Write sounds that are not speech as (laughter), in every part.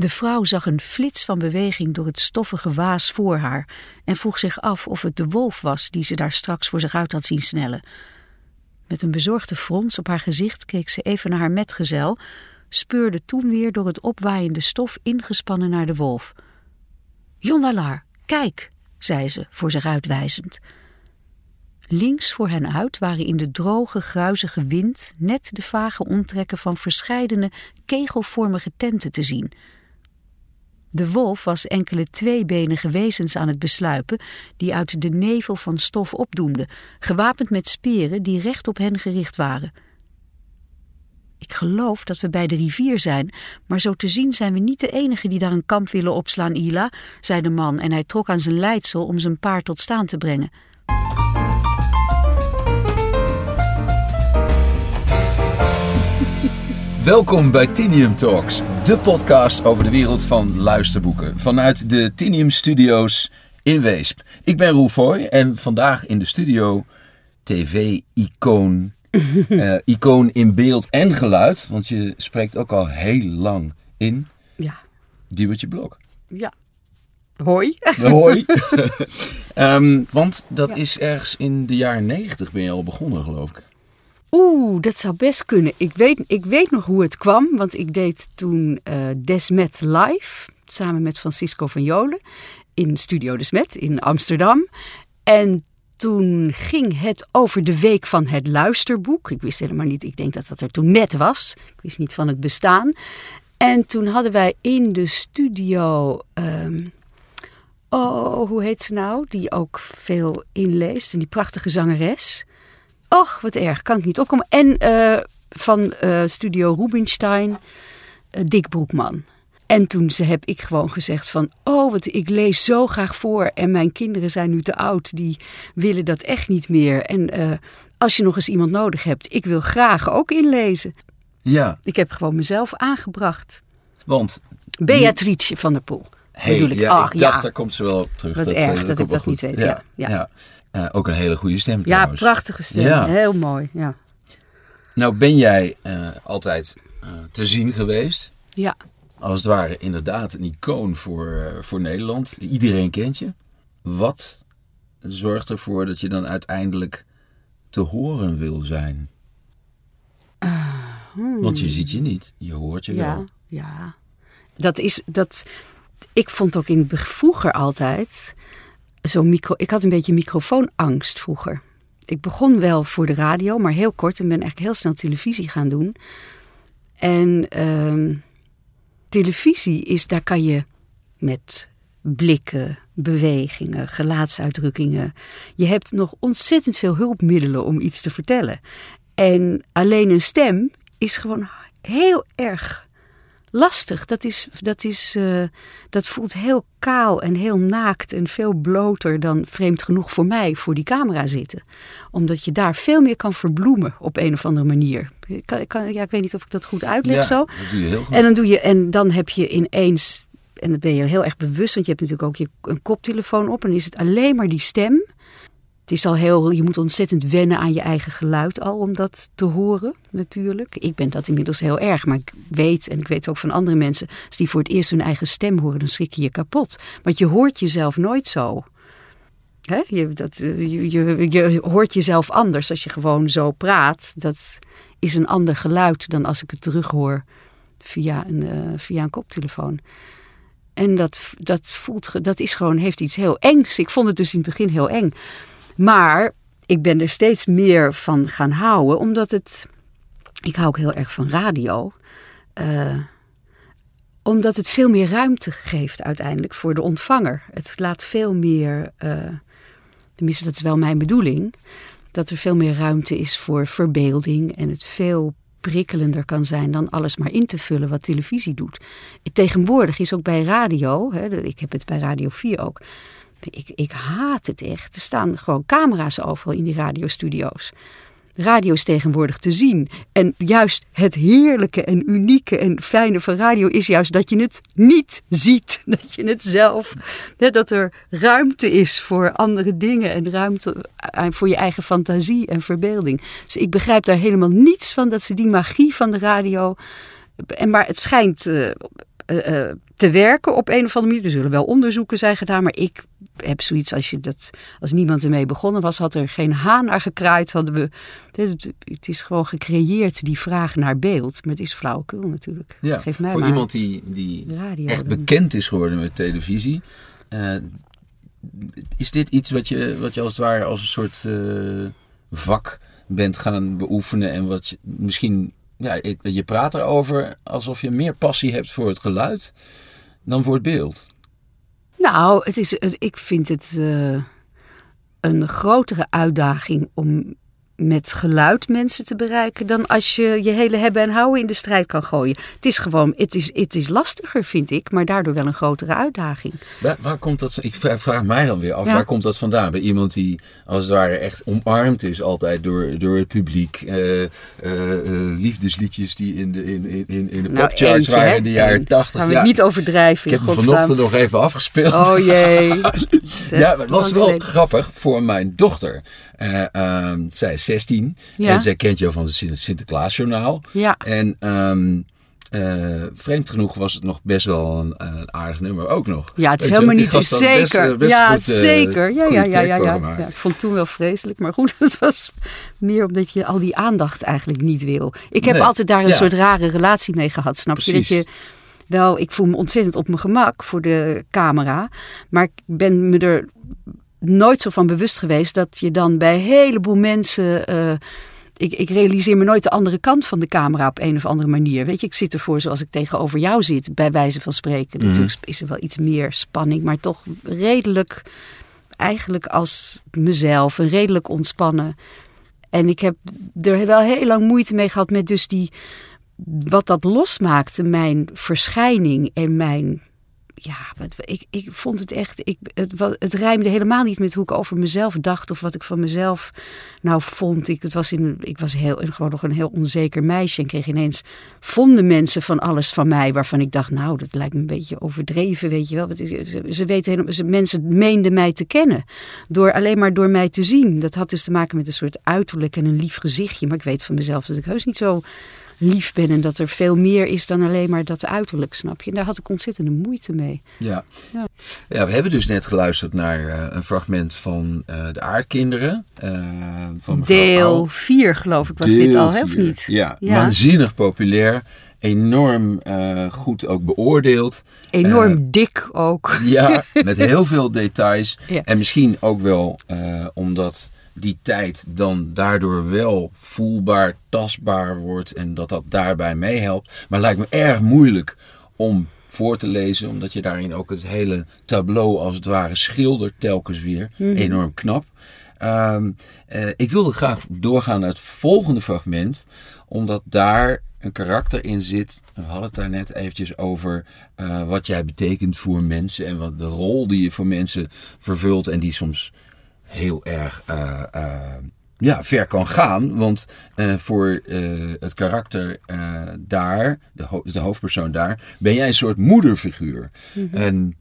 De vrouw zag een flits van beweging door het stoffige waas voor haar en vroeg zich af of het de wolf was die ze daar straks voor zich uit had zien snellen. Met een bezorgde frons op haar gezicht keek ze even naar haar metgezel, speurde toen weer door het opwaaiende stof ingespannen naar de wolf. Jondalar, kijk, zei ze, voor zich uitwijzend. Links voor hen uit waren in de droge, gruizige wind net de vage omtrekken van verscheidene kegelvormige tenten te zien. De wolf was enkele tweebenige wezens aan het besluipen die uit de nevel van stof opdoemden, gewapend met speren die recht op hen gericht waren. Ik geloof dat we bij de rivier zijn, maar zo te zien zijn we niet de enigen die daar een kamp willen opslaan, Ila, zei de man en hij trok aan zijn leidsel om zijn paard tot staan te brengen. Welkom bij Tinium Talks, de podcast over de wereld van luisterboeken. Vanuit de Tinium Studios in Weesp. Ik ben Roel Foy en vandaag in de studio tv-icoon. uh, (laughs) icoon in beeld en geluid, want je spreekt ook al heel lang in. Ja. Diewertje Blok. Ja. Hoi. Hoi. um, (laughs) (laughs) want dat is ergens in de jaren negentig ben je al begonnen, geloof ik. Oeh, dat zou best kunnen. Ik weet, ik weet nog hoe het kwam, want ik deed toen uh, Desmet live samen met Francisco van Jolen in Studio Desmet in Amsterdam. En toen ging het over de week van het luisterboek. Ik wist helemaal niet, ik denk dat dat er toen net was. Ik wist niet van het bestaan. En toen hadden wij in de studio. Um, oh, hoe heet ze nou? Die ook veel inleest. En die prachtige zangeres. Och, wat erg, kan ik niet opkomen. En uh, van uh, Studio Rubinstein, uh, Dick Broekman. En toen ze, heb ik gewoon gezegd van, oh, wat, ik lees zo graag voor. En mijn kinderen zijn nu te oud, die willen dat echt niet meer. En als je nog eens iemand nodig hebt, ik wil graag ook inlezen. Ja. Ik heb gewoon mezelf aangebracht. Want? Beatrice van der Poel. Hey, bedoel ik. Ja, Ach, ik dacht, ja. daar komt ze wel op terug. Wat dat, erg uh, dat, ik dat niet weet. Ja, ja. ja. Uh, ook een hele goede stem Ja, trouwens. prachtige stem. Ja. Heel mooi. Ja. Nou ben jij uh, altijd uh, te zien geweest. Ja. Als het ware inderdaad een icoon voor, voor Nederland. Iedereen kent je. Wat zorgt ervoor dat je dan uiteindelijk te horen wil zijn? Hmm. Want je ziet je niet, je hoort je ja, wel. Ja, dat is dat. Ik vond ook in vroeger altijd zo'n micro. Ik had een beetje microfoonangst vroeger. Ik begon wel voor de radio, maar heel kort en ben eigenlijk heel snel televisie gaan doen. En uh, televisie is, daar kan je met blikken, bewegingen, gelaatsuitdrukkingen. Je hebt nog ontzettend veel hulpmiddelen om iets te vertellen. En alleen een stem is gewoon heel erg lastig. Dat, is, dat, is, uh, dat voelt heel kaal en heel naakt en veel bloter dan vreemd genoeg voor mij voor die camera zitten. Omdat je daar veel meer kan verbloemen op een of andere manier. Ik, kan, ik, kan, ja, ik weet niet of ik dat goed uitleg ja, zo. Dat doe je heel goed. En dan, doe je, en dan heb je ineens, en dan ben je heel erg bewust, want je hebt natuurlijk ook je, een koptelefoon op en is het alleen maar die stem. Het is al heel, je moet ontzettend wennen aan je eigen geluid al om dat te horen, natuurlijk. Ik ben dat inmiddels heel erg, maar ik weet, en ik weet ook van andere mensen, als die voor het eerst hun eigen stem horen, dan schrik je je kapot. Want je hoort jezelf nooit zo. Hè? Je, dat, je, je, je hoort jezelf anders als je gewoon zo praat. Dat is een ander geluid dan als ik het terughoor via een, uh, via een koptelefoon. En dat, dat, voelt, dat is gewoon, heeft iets heel engs. Ik vond het dus in het begin heel eng. Maar ik ben er steeds meer van gaan houden, omdat het. Ik hou ook heel erg van radio. Uh, omdat het veel meer ruimte geeft uiteindelijk voor de ontvanger. Het laat veel meer. Uh, tenminste, dat is wel mijn bedoeling. Dat er veel meer ruimte is voor verbeelding en het veel prikkelender kan zijn dan alles maar in te vullen wat televisie doet. Tegenwoordig is ook bij radio, hè, ik heb het bij Radio 4 ook. Ik, ik haat het echt. Er staan gewoon camera's overal in die radiostudio's. Radio is tegenwoordig te zien. En juist het heerlijke en unieke en fijne van radio is juist dat je het niet ziet. (laughs) Dat je het zelf, dat er ruimte is voor andere dingen en ruimte voor je eigen fantasie en verbeelding. Dus ik begrijp daar helemaal niets van dat ze die magie van de radio. En maar het schijnt eh, eh, te werken op een of andere manier. Er zullen wel onderzoeken zijn gedaan, maar ik heb zoiets als je dat als niemand ermee begonnen was, had er geen haan naar gekraaid. Hadden we, het is gewoon gecreëerd die vraag naar beeld, maar het is flauwekul natuurlijk. Ja, Geef mij voor maar iemand die, die radio echt bekend is geworden met televisie. eh, is dit iets wat je, wat je als het ware als een soort vak bent gaan beoefenen en wat je, misschien, ja, je praat erover alsof je meer passie hebt voor het geluid dan voor het beeld. Nou, het is, ik vind het eh, een grotere uitdaging om met geluid mensen te bereiken dan als je je hele hebben en houden in de strijd kan gooien. Het is gewoon, het is, het is lastiger vind ik, maar daardoor wel een grotere uitdaging. Waar, waar komt dat? Ik vraag, vraag mij dan weer af, Ja. waar komt dat vandaan? Bij iemand die als het ware echt omarmd is altijd door, door het publiek. Eh, eh, eh, liefdesliedjes die in de, in, in, in de Nou, popcharts eentje, waren in de jaren tachtig. Gaan we Ja, niet overdrijven ik heb hem godsnaam. vanochtend nog even afgespeeld. Oh jee. (laughs) Ja, maar het was wel grappig voor mijn dochter. Eh, ehm, zij is 16 Ja. en zij kent jou van het Sint- Sinterklaasjournaal. Ja. En ehm, eh, vreemd genoeg was het nog best wel een, een aardig nummer ook nog. Ja, het is helemaal niet best, zeker. eh, best ja, goed, eh, zeker. Ja, goede ja, ja, ja, ja. ja. Ik vond het toen wel vreselijk, maar goed, (laughs) het was meer omdat je al die aandacht eigenlijk niet wil. Ik heb Nee. altijd daar een Ja. soort rare relatie mee gehad, snap je? Dat je wel, ik voel me ontzettend op mijn gemak voor de camera, maar ik ben me er nooit zo van bewust geweest dat je dan bij een heleboel mensen. eh, ik, ik realiseer me nooit de andere kant van de camera op een of andere manier. Weet je, ik zit ervoor zoals ik tegenover jou zit, bij wijze van spreken. Mhm. Natuurlijk is er wel iets meer spanning, maar toch redelijk, eigenlijk als mezelf, en redelijk ontspannen. En ik heb er wel heel lang moeite mee gehad met dus die, wat dat losmaakte, mijn verschijning en mijn ja, ik, ik vond het echt. Ik, het, het rijmde helemaal niet met hoe ik over mezelf dacht of wat ik van mezelf nou vond. Ik, het was, in, ik was heel, gewoon nog een heel onzeker meisje en kreeg ineens. vonden mensen van alles van mij waarvan ik dacht, nou, dat lijkt me een beetje overdreven, weet je wel. Ze, ze weten helemaal, ze, mensen meenden mij te kennen. Door, alleen maar door mij te zien. Dat had dus te maken met een soort uiterlijk en een lief gezichtje. Maar ik weet van mezelf dat ik heus niet zo lief ben en dat er veel meer is dan alleen maar dat uiterlijk, snap je? En daar had ik ontzettende moeite mee. Ja. Ja. ja, we hebben dus net geluisterd naar eh, een fragment van eh, de Aardkinderen. eh, van Deel Au. 4 geloof ik was dit al, hè, of niet? Ja, Ja. waanzinnig populair. Enorm eh, goed ook beoordeeld. Enorm Eh, dik ook. Ja, (laughs) met heel veel details. Ja. En misschien ook wel eh, omdat die tijd dan daardoor wel voelbaar, tastbaar wordt. En dat dat daarbij meehelpt. Maar lijkt me erg moeilijk om voor te lezen. Omdat je daarin ook het hele tableau als het ware schildert telkens weer. Enorm knap. Ehm, eh, ik wilde graag doorgaan naar het volgende fragment. Omdat daar een karakter in zit. We hadden het daar net eventjes over eh, wat jij betekent voor mensen. En wat de rol die je voor mensen vervult. En die soms heel erg eh, ja, ver kan gaan. Want voor het karakter daar, de, ho- de hoofdpersoon daar, ben jij een soort moederfiguur. En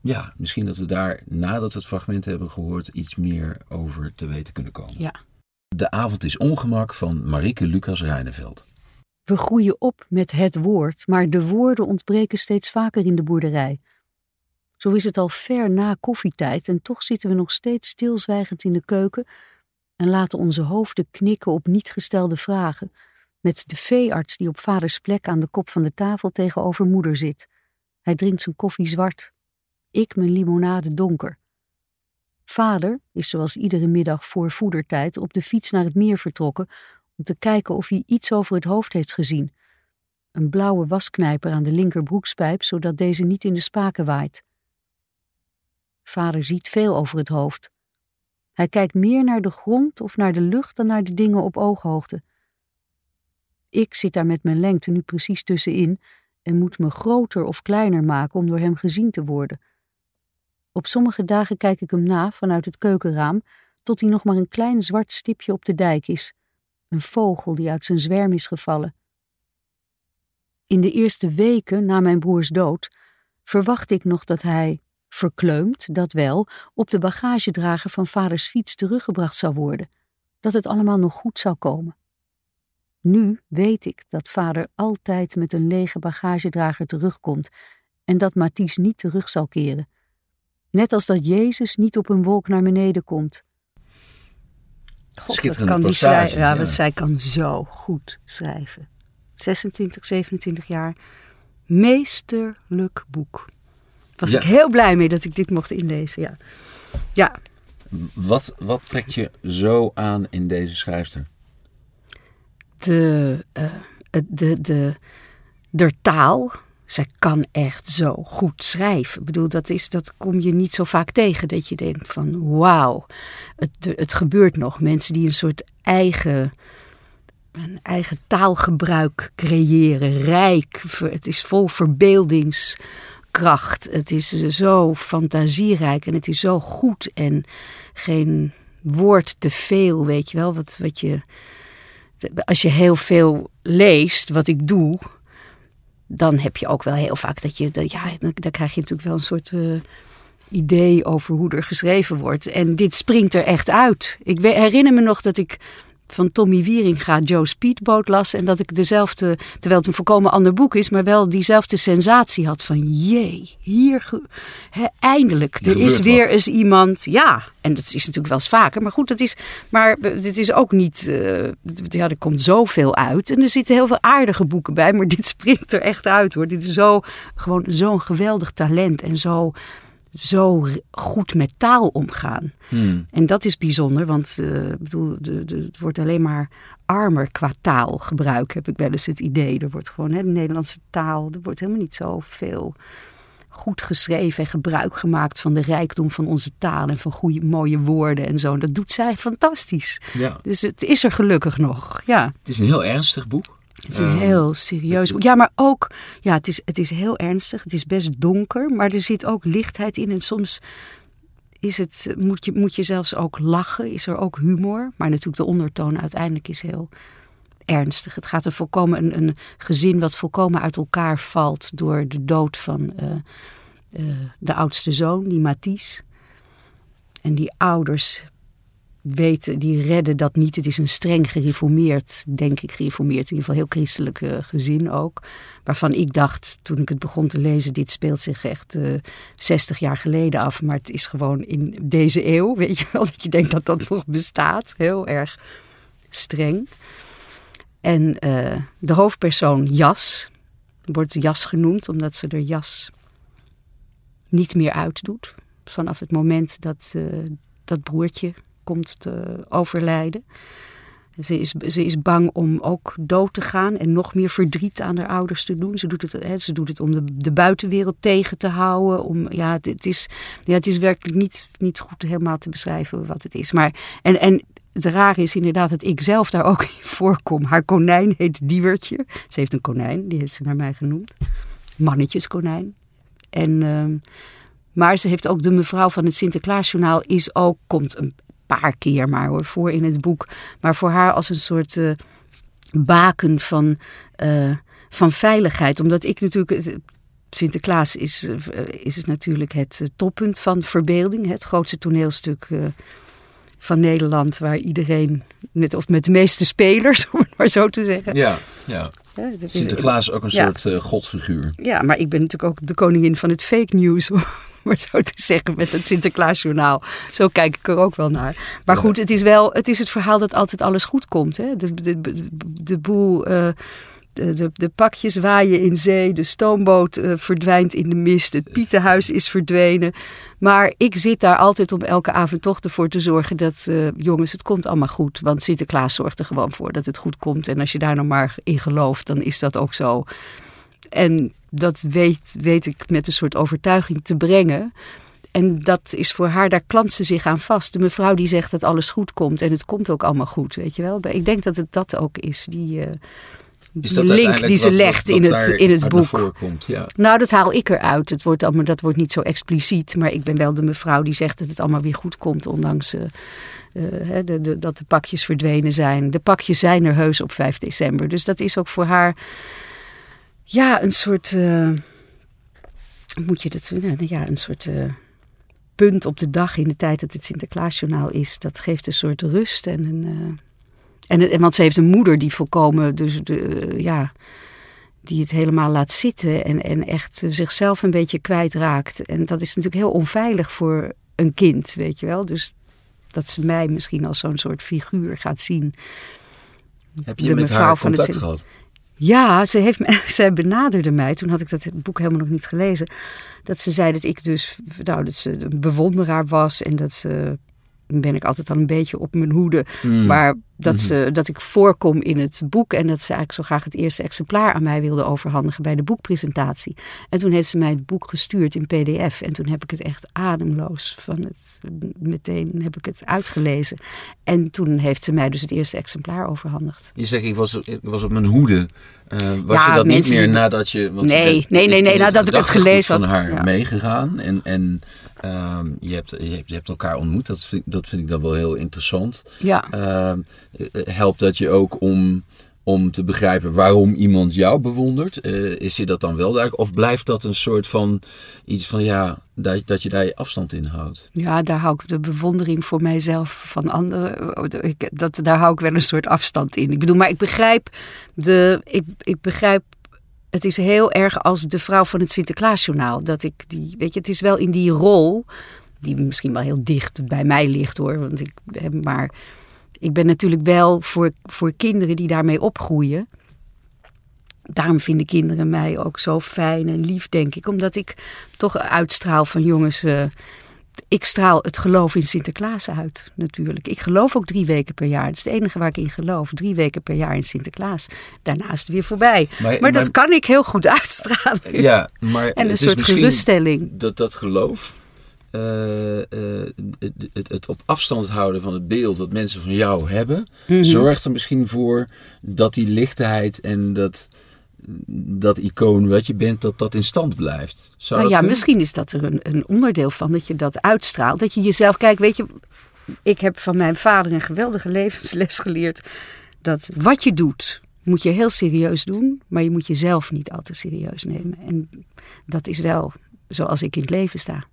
ja, misschien dat we daar, nadat we het fragment hebben gehoord, iets meer over te weten kunnen komen. Ja. De avond is ongemak van Marieke Lucas Rijneveld. We groeien op met het woord, maar de woorden ontbreken steeds vaker in de boerderij. Zo is het al ver na koffietijd en toch zitten we nog steeds stilzwijgend in de keuken en laten onze hoofden knikken op niet gestelde vragen, met de veearts die op vaders plek aan de kop van de tafel tegenover moeder zit. Hij drinkt zijn koffie zwart, ik mijn limonade donker. Vader is zoals iedere middag voor voedertijd op de fiets naar het meer vertrokken om te kijken of hij iets over het hoofd heeft gezien. Een blauwe wasknijper aan de linkerbroekspijp, zodat deze niet in de spaken waait. Vader ziet veel over het hoofd. Hij kijkt meer naar de grond of naar de lucht dan naar de dingen op ooghoogte. Ik zit daar met mijn lengte nu precies tussenin en moet me groter of kleiner maken om door hem gezien te worden. Op sommige dagen kijk ik hem na vanuit het keukenraam tot hij nog maar een klein zwart stipje op de dijk is een vogel die uit zijn zwerm is gevallen. In de eerste weken na mijn broers dood verwacht ik nog dat hij, verkleumd, dat wel, op de bagagedrager van vaders fiets teruggebracht zou worden, dat het allemaal nog goed zou komen. Nu weet ik dat vader altijd met een lege bagagedrager terugkomt en dat Mathies niet terug zal keren. Net als dat Jezus niet op een wolk naar beneden komt. God, wat kan die schrijven? Ja, ja. zij kan zo goed schrijven. 26, 27 jaar. Meesterlijk boek. Was ik heel blij mee dat ik dit mocht inlezen. Ja. ja. Wat, wat trekt je zo aan in deze schrijfster? De, uh, de, de, de taal. Zij kan echt zo goed schrijven. Ik bedoel, dat, is, dat kom je niet zo vaak tegen. Dat je denkt van wauw, het, het gebeurt nog. Mensen die een soort eigen, een eigen taalgebruik creëren. Rijk, het is vol verbeeldingskracht. Het is zo fantasierijk en het is zo goed. En geen woord te veel, weet je wel. Wat, wat je, als je heel veel leest, wat ik doe dan heb je ook wel heel vaak dat je, ja, dan, krijg je natuurlijk wel een soort uh, idee over hoe er geschreven wordt. En dit springt er echt uit. Ik herinner me nog dat ik van Tommy Wieringa Joe Speedboat las. En dat ik dezelfde, terwijl het een volkomen ander boek is, maar wel diezelfde sensatie had van jee, hier eindelijk. Er, is weer eens iemand. Ja, en dat is natuurlijk wel eens vaker. Maar goed, dat is, maar dit is ook niet, uh, ja, er komt zoveel uit. En er zitten heel veel aardige boeken bij, maar (laughs) dit springt er echt uit hoor. Dit is zo, gewoon zo'n geweldig talent en zo zo goed met taal omgaan. Hmm. En dat is bijzonder, want uh, bedoel, de, de, het wordt alleen maar armer qua taalgebruik, heb ik wel eens het idee. Er wordt gewoon, hè, de Nederlandse taal, er wordt helemaal niet zo veel goed geschreven en gebruik gemaakt van de rijkdom van onze taal en van goede, mooie woorden en zo. En dat doet zij fantastisch. Ja. Dus het is er gelukkig nog. Ja. Het is een heel ernstig boek. Het is een heel serieus boek. Ja, maar ook, ja, het is, het is heel ernstig. Het is best donker, maar er zit ook lichtheid in. En soms is het, moet, je, moet je zelfs ook lachen, is er ook humor. Maar natuurlijk de ondertoon uiteindelijk is heel ernstig. Het gaat er volkomen een, een gezin wat volkomen uit elkaar valt door de dood van uh, uh, de oudste zoon, die Mathies. En die ouders weten, die redden dat niet. Het is een streng gereformeerd, denk ik, gereformeerd, in ieder geval heel christelijk uh, gezin ook. Waarvan ik dacht, toen ik het begon te lezen, dit speelt zich echt uh, eh, 60 jaar geleden af. Maar het is gewoon in deze eeuw, (laughs) weet je wel, dat je denkt dat dat nog bestaat. Heel erg streng. En uh, de hoofdpersoon Jas, wordt Jas genoemd, omdat ze er Jas niet meer uitdoet. Vanaf het moment dat dat broertje komt te overlijden. Ze is, ze is bang om ook dood te gaan en nog meer verdriet aan haar ouders te doen. Ze doet het, hè, ze doet het om de, de buitenwereld tegen te houden. Om, ja, het, is, ja, het is werkelijk niet, niet goed helemaal te beschrijven wat het is. Maar, en, en het rare is inderdaad dat ik zelf daar ook in voorkom. Haar konijn heet Diewertje. Ze heeft een konijn, die heeft ze naar mij genoemd. Mannetjeskonijn. En... Uh, maar ze heeft ook de mevrouw van het Sinterklaasjournaal is ook, komt een paar keer maar hoor, voor in het boek. Maar voor haar als een soort uh, baken van, uh, van veiligheid. Omdat ik natuurlijk. Sinterklaas is, is natuurlijk het toppunt van verbeelding. Het grootste toneelstuk van Nederland. Waar iedereen, met, of met de meeste spelers, (laughs) om het maar zo te zeggen. Ja, ja. ja Sinterklaas ook een soort uh, godfiguur. Ja, maar ik ben natuurlijk ook de koningin van het fake news. (laughs) maar zo te zeggen, met het Sinterklaasjournaal. Zo kijk ik er ook wel naar. Maar goed, het is wel het, is het verhaal dat altijd alles goed komt. Hè? De, de, de, boel... Uh, de, de, de, pakjes waaien in zee, de stoomboot uh, verdwijnt in de mist, het pietenhuis is verdwenen. Maar ik zit daar altijd om elke avond toch ervoor te zorgen dat, uh, jongens, het komt allemaal goed. Want Sinterklaas zorgt er gewoon voor dat het goed komt. En als je daar nog maar in gelooft, dan is dat ook zo. En dat weet, weet ik met een soort overtuiging te brengen. En dat is voor haar, daar klampt ze zich aan vast. De mevrouw die zegt dat alles goed komt. En het komt ook allemaal goed, weet je wel. Ik denk dat het dat ook is, die, uh, die link die ze legt in, het, in het boek. ja. Nou, dat haal ik eruit. Het wordt allemaal, dat wordt niet zo expliciet. Maar ik ben wel de mevrouw die zegt dat het allemaal weer goed komt. Ondanks uh, de, de, dat de pakjes verdwenen zijn. De pakjes zijn er heus op 5 december. Dus dat is ook voor haar ja, een soort. Uh, moet je dat. Ja, een soort. Uh, punt op de dag in de tijd dat het Sinterklaasjournaal is. Dat geeft een soort rust en een. Uh, En, en want ze heeft een moeder die volkomen, dus de, ja, die het helemaal laat zitten en, en echt zichzelf een beetje kwijtraakt. En dat is natuurlijk heel onveilig voor een kind, weet je wel. Dus dat ze mij misschien als zo'n soort figuur gaat zien. Heb je met haar contact het... gehad? Ja, ze, heeft me, (laughs) zij benaderde mij. Toen had ik dat boek helemaal nog niet gelezen. Dat ze zei dat ik dus nou, dat ze een bewonderaar was. En dat ze ben ik altijd al een beetje op mijn hoede. Mm. Maar dat, mhm. ze, dat ik voorkom in het boek en dat ze eigenlijk zo graag het eerste exemplaar aan mij wilde overhandigen bij de boekpresentatie. En toen heeft ze mij het boek gestuurd in PDF en toen heb ik het echt ademloos van het, meteen heb ik het uitgelezen. En toen heeft ze mij dus het eerste exemplaar overhandigd. Je zegt, ik was, ik was op mijn hoede. Uh, was je dat niet meer nadat je... Want nee, nee, nee, nee, nadat ik het gelezen had. van haar meegegaan en... en Ehm, je, hebt, je, hebt, je, hebt, elkaar ontmoet, dat vind, dat vind ik dan wel heel interessant. Ja. Uh, helpt dat je ook om, om te begrijpen waarom iemand jou bewondert? Uh, is je dat dan wel duidelijk? Of blijft dat een soort van iets van ja, dat, dat je daar je afstand in houdt? Ja, daar hou ik de bewondering voor mijzelf van anderen. Ik, dat, daar hou ik wel een soort afstand in. Ik bedoel, maar ik begrijp de. Ik, ik begrijp het is heel erg als de vrouw van het Sinterklaasjournaal. Dat ik die, weet je, het is wel in die rol, die misschien wel heel dicht bij mij ligt hoor. Want ik, maar ik ben natuurlijk wel voor, voor kinderen die daarmee opgroeien. Daarom vinden kinderen mij ook zo fijn en lief, denk ik. Omdat ik toch uitstraal van jongens. Uh, ik straal het geloof in Sinterklaas uit, natuurlijk. Ik geloof ook drie weken per jaar. Het is het enige waar ik in geloof. Drie weken per jaar in Sinterklaas. Daarna is het weer voorbij. Maar, dat kan ik heel goed uitstralen. Ja, maar en een soort geruststelling. Dat dat geloof. Uh, het, het, het, op afstand houden van het beeld dat mensen van jou hebben, mhm. zorgt er misschien voor dat die lichtheid en dat, dat icoon wat je bent, dat dat in stand blijft. nou ja, misschien is dat er een, een onderdeel van, dat je dat uitstraalt. Dat je jezelf, kijk, weet je, ik heb van mijn vader een geweldige levensles geleerd. Dat wat je doet, moet je heel serieus doen, maar je moet jezelf niet al te serieus nemen. En dat is wel zoals ik in het leven sta.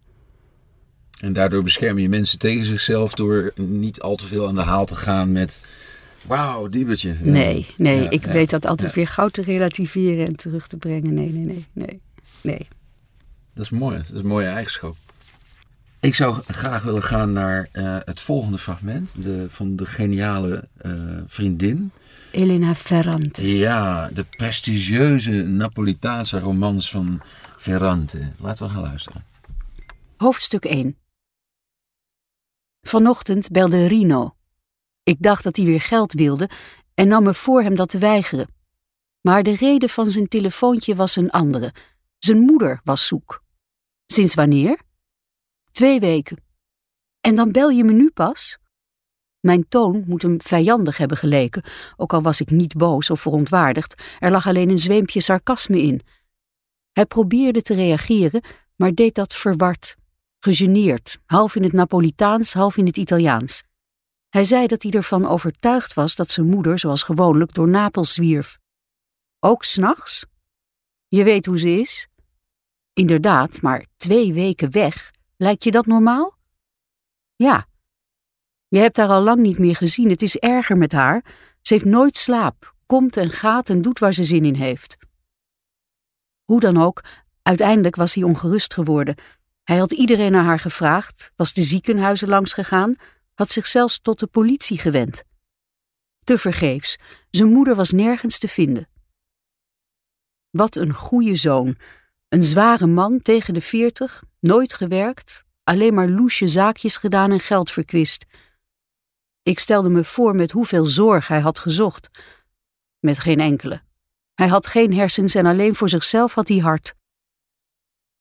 En daardoor bescherm je mensen tegen zichzelf door niet al te veel aan de haal te gaan met Wauw, diebertje. Nee, nee. ik weet dat altijd weer gauw te relativeren en terug te brengen. Nee, nee, nee, nee. nee. Dat is mooi. Dat is een mooie eigenschap. Ik zou graag willen gaan naar uh, het volgende fragment de, van de geniale uh, vriendin. Elena Ferrante. Ja, de prestigieuze Napolitaanse romans van Ferrante. Laten we gaan luisteren. Hoofdstuk 1 Vanochtend belde Rino, ik dacht dat hij weer geld wilde en nam me voor hem dat te weigeren. Maar de reden van zijn telefoontje was een andere. Zijn moeder was zoek. Sinds wanneer? Twee weken. En dan bel je me nu pas? Mijn toon moet hem vijandig hebben geleken, ook al was ik niet boos of verontwaardigd, er lag alleen een zweempje sarcasme in. Hij probeerde te reageren, maar deed dat verward, gegeneerd, half in het Napolitaans, half in het Italiaans. Hij zei dat hij ervan overtuigd was dat zijn moeder, zoals gewoonlijk, door Napels zwierf. Ook s'nachts? Je weet hoe ze is? Inderdaad, maar twee weken weg. Lijkt je dat normaal? Ja. Je hebt haar al lang niet meer gezien. Het is erger met haar. Ze heeft nooit slaap, komt en gaat en doet waar ze zin in heeft. Hoe dan ook, uiteindelijk was hij ongerust geworden. Hij had iedereen naar haar gevraagd, was de ziekenhuizen langs gegaan, had zich zelfs tot de politie gewend. Tevergeefs, zijn moeder was nergens te vinden. Wat een goede zoon, een zware man tegen de veertig, nooit gewerkt, alleen maar loesje zaakjes gedaan en geld verkwist. Ik stelde me voor met hoeveel zorg hij had gezocht. Met geen enkele. Hij had geen hersens en alleen voor zichzelf had hij hart.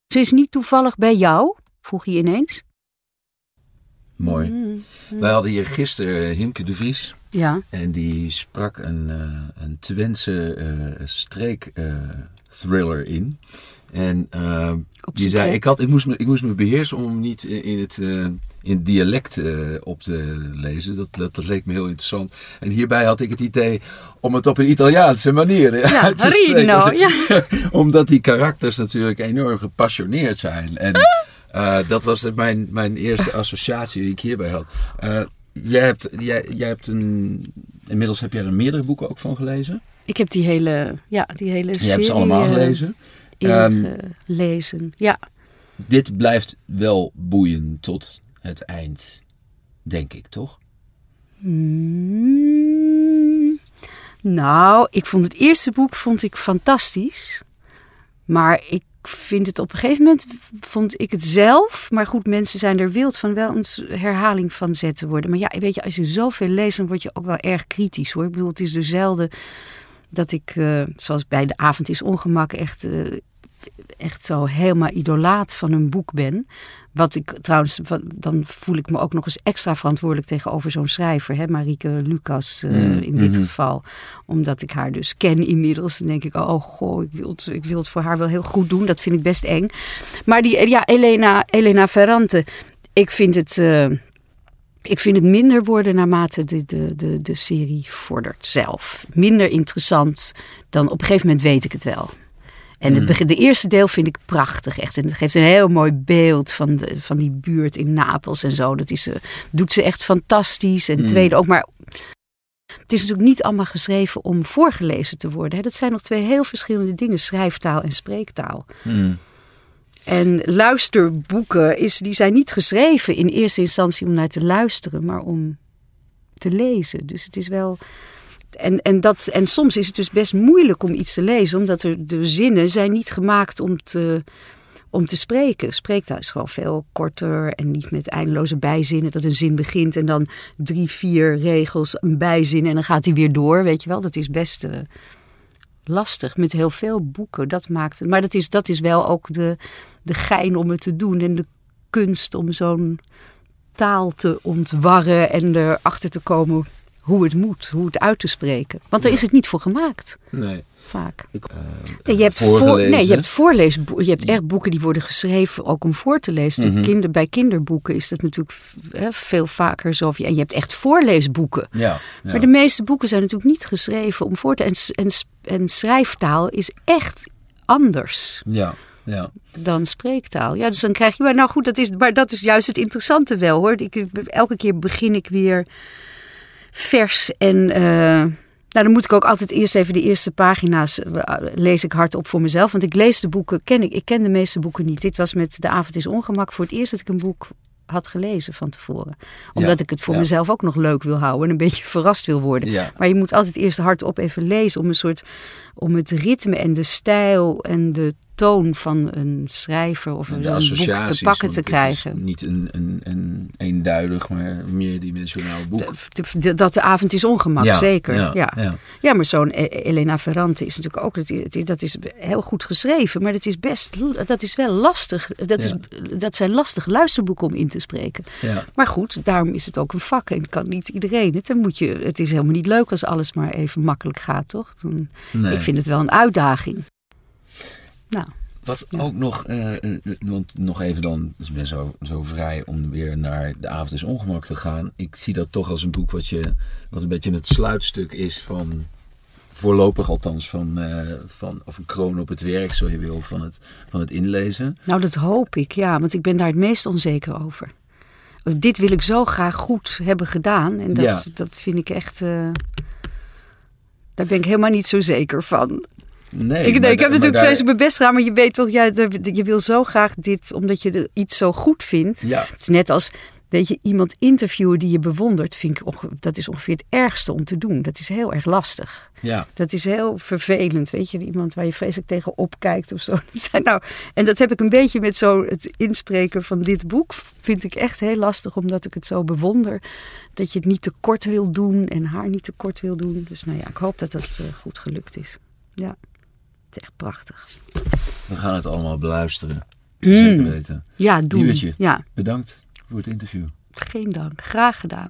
Ze is niet toevallig bij jou? vroeg hij ineens. Mooi. Mm, mm. Wij hadden hier gisteren eh, Himke de Vries. Ja. En die sprak een, uh, een Twentse uh, streek thriller in. En die zei, ik, had, ik, moest me, ik moest me beheersen om niet in het, in dialect op te lezen. Dat, dat, dat, leek me heel interessant. En hierbij had ik het idee om het op een Italiaanse manier ja, uit (laughs) te spreken. Ja. (laughs) Omdat die karakters natuurlijk enorm gepassioneerd zijn. En uh, dat was mijn, mijn eerste associatie die ik hierbij had. Uh, jij, hebt, jij, jij hebt een inmiddels heb jij er meerdere boeken ook van gelezen. Ik heb die hele, ja, die hele Je serie hebt ze allemaal eh, gelezen. Ehm, ingelezen. Ja, Dit blijft wel boeien tot het eind, denk ik, toch? Mm, nou, ik vond het eerste boek vond ik fantastisch. Maar ik vind het op een gegeven moment, vond ik het zelf. Maar goed, mensen zijn er wild van wel een herhaling van zetten worden. Maar ja, weet je, als je zoveel leest, dan word je ook wel erg kritisch hoor. Ik bedoel, het is dus zelden dat ik, eh, zoals bij De Avond is Ongemak, echt, eh, echt zo helemaal idolaat van een boek ben. Wat ik trouwens, wat- dan voel ik me ook nog eens extra verantwoordelijk tegenover zo'n schrijver, hè, Marieke Lucas eh, Mm, in dit mhm. geval. Omdat ik haar dus ken inmiddels. Dan denk ik, oh goh, ik wil, het, ik wil het voor haar wel heel goed doen. Dat vind ik best eng. Maar die, ja, Elena, Elena Ferrante, ik vind het. Ik vind het minder worden naarmate de, de, de, de serie vordert zelf. Minder interessant dan op een gegeven moment weet ik het wel. En het Mm. begin, de eerste deel vind ik prachtig echt. En het geeft een heel mooi beeld van, de, van die buurt in Napels en zo. Dat is, eh, doet ze echt fantastisch. En Mm. tweede ook. Maar het is natuurlijk niet allemaal geschreven om voorgelezen te worden. Hè. Dat zijn nog twee heel verschillende dingen. Schrijftaal en spreektaal. Hmm. En luisterboeken is, die zijn niet geschreven in eerste instantie om naar te luisteren, maar om te lezen. Dus het is wel. En, en, dat, en soms is het dus best moeilijk om iets te lezen, omdat er, de zinnen zijn niet gemaakt om te, om te spreken. Spreektaal is gewoon veel korter en niet met eindeloze bijzinnen. Dat een zin begint en dan drie, vier regels een bijzin en dan gaat hij weer door. Weet je wel, dat is best eh, lastig met heel veel boeken. Dat maakt het. Maar dat is, dat is wel ook de, de gein om het te doen en de kunst om zo'n taal te ontwarren en erachter te komen hoe het moet, hoe het uit te spreken. Want daar Ja. is het niet voor gemaakt, Nee. Vaak. Ik, eh, Nee, je hebt, voor, nee, je hebt voorleesboeken. Je hebt echt boeken die worden geschreven ook om voor te lezen. Mhm. Kinder, bij kinderboeken is dat natuurlijk hè, veel vaker zo. En je hebt echt voorleesboeken. Ja, ja. Maar de meeste boeken zijn natuurlijk niet geschreven om voor te... En, s- en, en schrijftaal is echt anders ja, ja. dan spreektaal. Ja, dus dan krijg je... Maar nou goed, dat is, maar dat is juist het interessante wel hoor. Ik, elke keer begin ik weer vers en... eh, dan moet ik ook altijd eerst even de eerste pagina's eh, lees ik hardop voor mezelf. Want ik lees de boeken, ken ik, ik ken de meeste boeken niet. Dit was met De Avond is Ongemak voor het eerst dat ik een boek had gelezen van tevoren. Omdat Ja, ik het voor ja. mezelf ook nog leuk wil houden en een beetje (laughs) verrast wil worden. ja. Maar je moet altijd eerst hardop even lezen om een soort om het ritme en de stijl en de toon van een schrijver of een boek te pakken te krijgen. Niet een, een, een eenduidig, maar meerdimensionaal boek. De- de- dat de avond is ongemak, Ja, zeker. Ja, ja, ja. ja. maar zo'n E- Elena Ferrante is natuurlijk ook, dat is, dat is heel goed geschreven, maar dat is best, dat is wel lastig. Dat, is, dat zijn lastige luisterboeken om in te spreken. Maar goed, daarom is het ook een vak en kan niet iedereen het. Dan moet je, het is helemaal niet leuk als alles maar even makkelijk gaat, toch? Dan, Nee. Ik vind het wel een uitdaging. Nou, Wat ook nog, eh, want nog even dan, dus ik ben zo, zo vrij om weer naar De Avond is Ongemak te gaan. Ik zie dat toch als een boek wat, je, wat een beetje het sluitstuk is van, voorlopig althans, van, eh, van of een kroon op het werk, zo je wil, van het, van het inlezen. Nou, dat hoop ik, ja. Want ik ben daar het meest onzeker over. Dit wil ik zo graag goed hebben gedaan. En dat, Ja. dat vind ik echt... eh, daar ben ik helemaal niet zo zeker van. Nee, ik, nee, ik heb natuurlijk daar- vreselijk mijn best gedaan. Maar je weet toch, ja, de- je wil zo graag dit... Omdat je iets zo goed vindt. Ja, Het is net als, weet je, iemand interviewen die je bewondert. Vind ik, dat is ongeveer het ergste om te doen. Dat is heel erg lastig. ja, Dat is heel vervelend, weet je. Iemand waar je vreselijk tegen opkijkt of zo. (laughs) Dat zijn nou, en dat heb ik een beetje met zo het inspreken van dit boek. Vind ik echt heel lastig, omdat ik het zo bewonder. Dat je het niet te kort wil doen en haar niet te kort wil doen. Dus nou ja, ik hoop dat dat eh, goed gelukt is. Ja, het is echt prachtig. we gaan het allemaal beluisteren. Mm. Zeker weten. Ja, doen. Nieuwtje. Ja, Bedankt voor het interview. geen dank. Graag gedaan.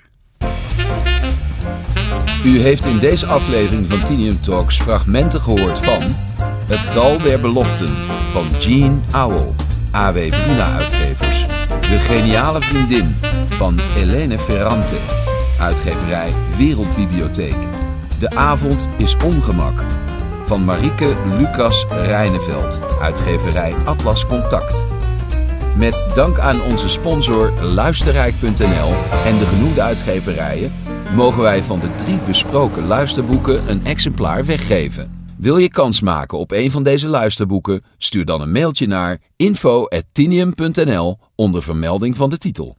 U heeft in deze aflevering van Tinium Talks fragmenten gehoord van Het Dal der Beloften van Jean Auel, AW Bruna uitgevers. De Geniale Vriendin van Helene Ferrante, uitgeverij Wereldbibliotheek. De Avond is Ongemak van Marieke Lucas Rijneveld, uitgeverij Atlas Contact. Met dank aan onze sponsor Luisterrijk.nl en de genoemde uitgeverijen mogen wij van de drie besproken luisterboeken een exemplaar weggeven. Wil je kans maken op een van deze luisterboeken? Stuur dan een mailtje naar info.tinium.nl onder vermelding van de titel.